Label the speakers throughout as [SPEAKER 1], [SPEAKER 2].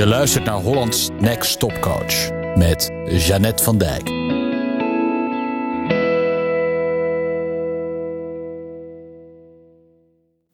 [SPEAKER 1] Je luistert naar Hollands Next Top Coach met Jeannette van Dijk.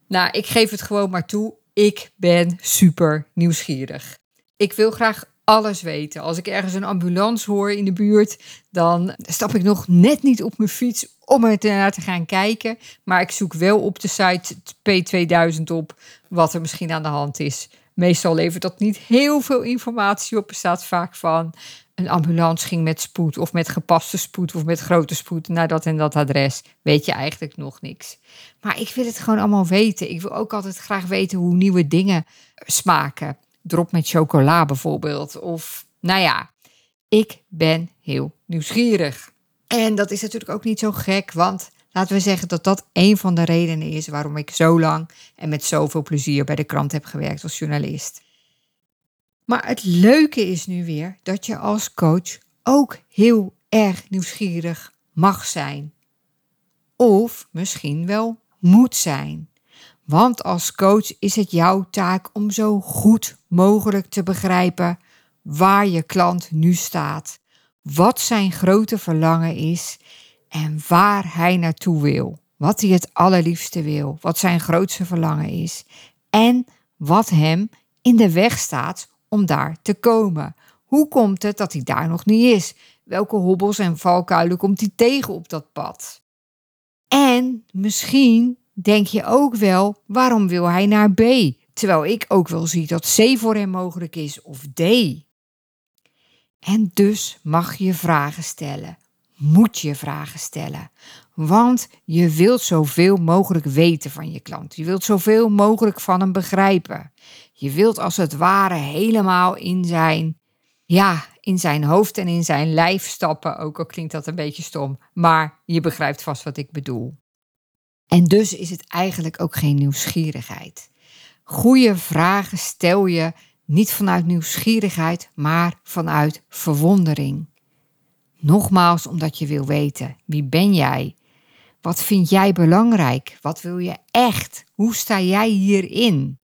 [SPEAKER 2] Nou, ik geef het gewoon maar toe. Ik ben super nieuwsgierig. Ik wil graag alles weten. Als ik ergens een ambulance hoor in de buurt, dan stap ik nog net niet op mijn fiets om er naar te gaan kijken. Maar ik zoek wel op de site P2000 op wat er misschien aan de hand is. Meestal levert dat niet heel veel informatie op. Er staat vaak van een ambulance ging met spoed of met gepaste spoed of met grote spoed naar dat en dat adres. Weet je eigenlijk nog niks. Maar ik wil het gewoon allemaal weten. Ik wil ook altijd graag weten hoe nieuwe dingen smaken. Drop met chocola bijvoorbeeld. Of nou ja, ik ben heel nieuwsgierig. En dat is natuurlijk ook niet zo gek, want laten we zeggen dat dat een van de redenen is waarom ik zo lang en met zoveel plezier bij de krant heb gewerkt als journalist. Maar het leuke is nu weer dat je als coach ook heel erg nieuwsgierig mag zijn. Of misschien wel moet zijn. Want als coach is het jouw taak om zo goed mogelijk te begrijpen waar je klant nu staat, wat zijn grote verlangen is en waar hij naartoe wil. Wat hij het allerliefste wil, wat zijn grootste verlangen is en wat hem in de weg staat om daar te komen. Hoe komt het dat hij daar nog niet is? Welke hobbels en valkuilen komt hij tegen op dat pad? En misschien denk je ook wel, waarom wil hij naar B? Terwijl ik ook wel zie dat C voor hem mogelijk is of D. En dus mag je vragen stellen. Moet je vragen stellen. Want je wilt zoveel mogelijk weten van je klant. Je wilt zoveel mogelijk van hem begrijpen. Je wilt als het ware helemaal in zijn, ja, in zijn hoofd en in zijn lijf stappen. Ook al klinkt dat een beetje stom, maar je begrijpt vast wat ik bedoel. En dus is het eigenlijk ook geen nieuwsgierigheid. Goede vragen stel je niet vanuit nieuwsgierigheid, maar vanuit verwondering. Nogmaals, omdat je wil weten: wie ben jij? Wat vind jij belangrijk? Wat wil je echt? Hoe sta jij hierin?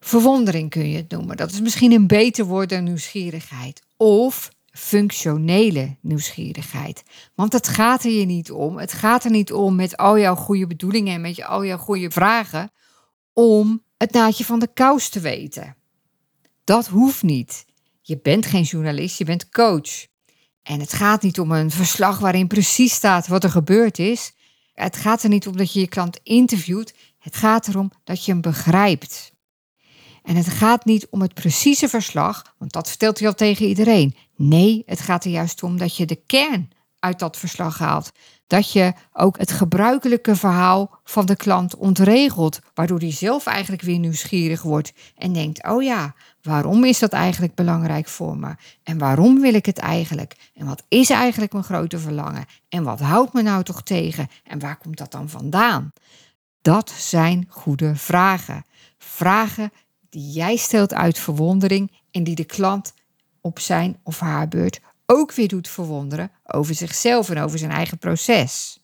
[SPEAKER 2] Verwondering kun je het noemen. Dat is misschien een beter woord dan nieuwsgierigheid. Of functionele nieuwsgierigheid. Want het gaat er je niet om. Het gaat er niet om met al jouw goede bedoelingen en met al jouw goede vragen. Om het naadje van de kous te weten. Dat hoeft niet. Je bent geen journalist, je bent coach. En het gaat niet om een verslag waarin precies staat wat er gebeurd is. Het gaat er niet om dat je je klant interviewt. Het gaat erom dat je hem begrijpt. En het gaat niet om het precieze verslag, want dat vertelt hij al tegen iedereen. Nee, het gaat er juist om dat je de kern uit dat verslag haalt. Dat je ook het gebruikelijke verhaal van de klant ontregelt, waardoor hij zelf eigenlijk weer nieuwsgierig wordt en denkt: oh ja, waarom is dat eigenlijk belangrijk voor me? En waarom wil ik het eigenlijk? En wat is eigenlijk mijn grote verlangen? En wat houdt me nou toch tegen? En waar komt dat dan vandaan? Dat zijn goede vragen. Vragen die jij stelt uit verwondering en die de klant op zijn of haar beurt ook weer doet verwonderen over zichzelf en over zijn eigen proces.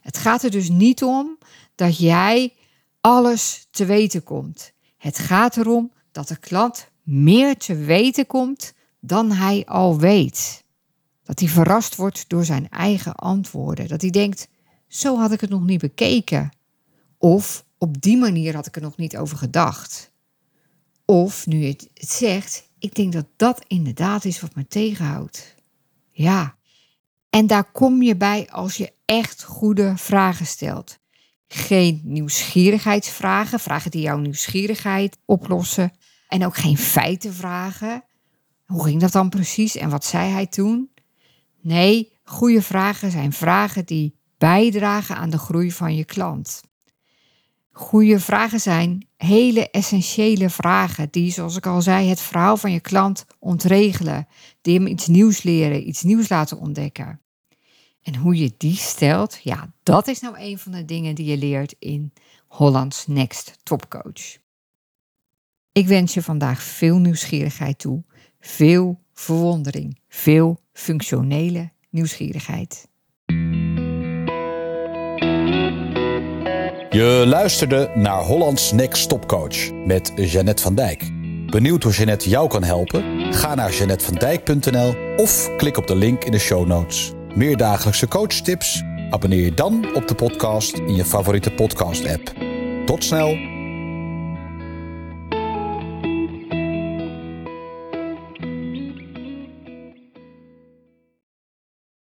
[SPEAKER 2] Het gaat er dus niet om dat jij alles te weten komt. Het gaat erom dat de klant meer te weten komt dan hij al weet. Dat hij verrast wordt door zijn eigen antwoorden. Dat hij denkt: zo had ik het nog niet bekeken. Of op die manier had ik er nog niet over gedacht. Of nu je het zegt, ik denk dat dat inderdaad is wat me tegenhoudt. Ja, en daar kom je bij als je echt goede vragen stelt. Geen nieuwsgierigheidsvragen, vragen die jouw nieuwsgierigheid oplossen. En ook geen feitenvragen. Hoe ging dat dan precies en wat zei hij toen? Nee, goede vragen zijn vragen die bijdragen aan de groei van je klant. Goede vragen zijn hele essentiële vragen die, zoals ik al zei, het verhaal van je klant ontregelen, die hem iets nieuws leren, iets nieuws laten ontdekken. En hoe je die stelt, ja, dat is nou een van de dingen die je leert in Hollands Next Topcoach. Ik wens je vandaag veel nieuwsgierigheid toe, veel verwondering, veel functionele nieuwsgierigheid.
[SPEAKER 1] Je luisterde naar Hollands Next Topcoach met Jeannette van Dijk. Benieuwd hoe Jeannette jou kan helpen? Ga naar jeanettevandijk.nl of klik op de link in de show notes. Meer dagelijkse coachtips? Abonneer je dan op de podcast in je favoriete podcast-app. Tot snel!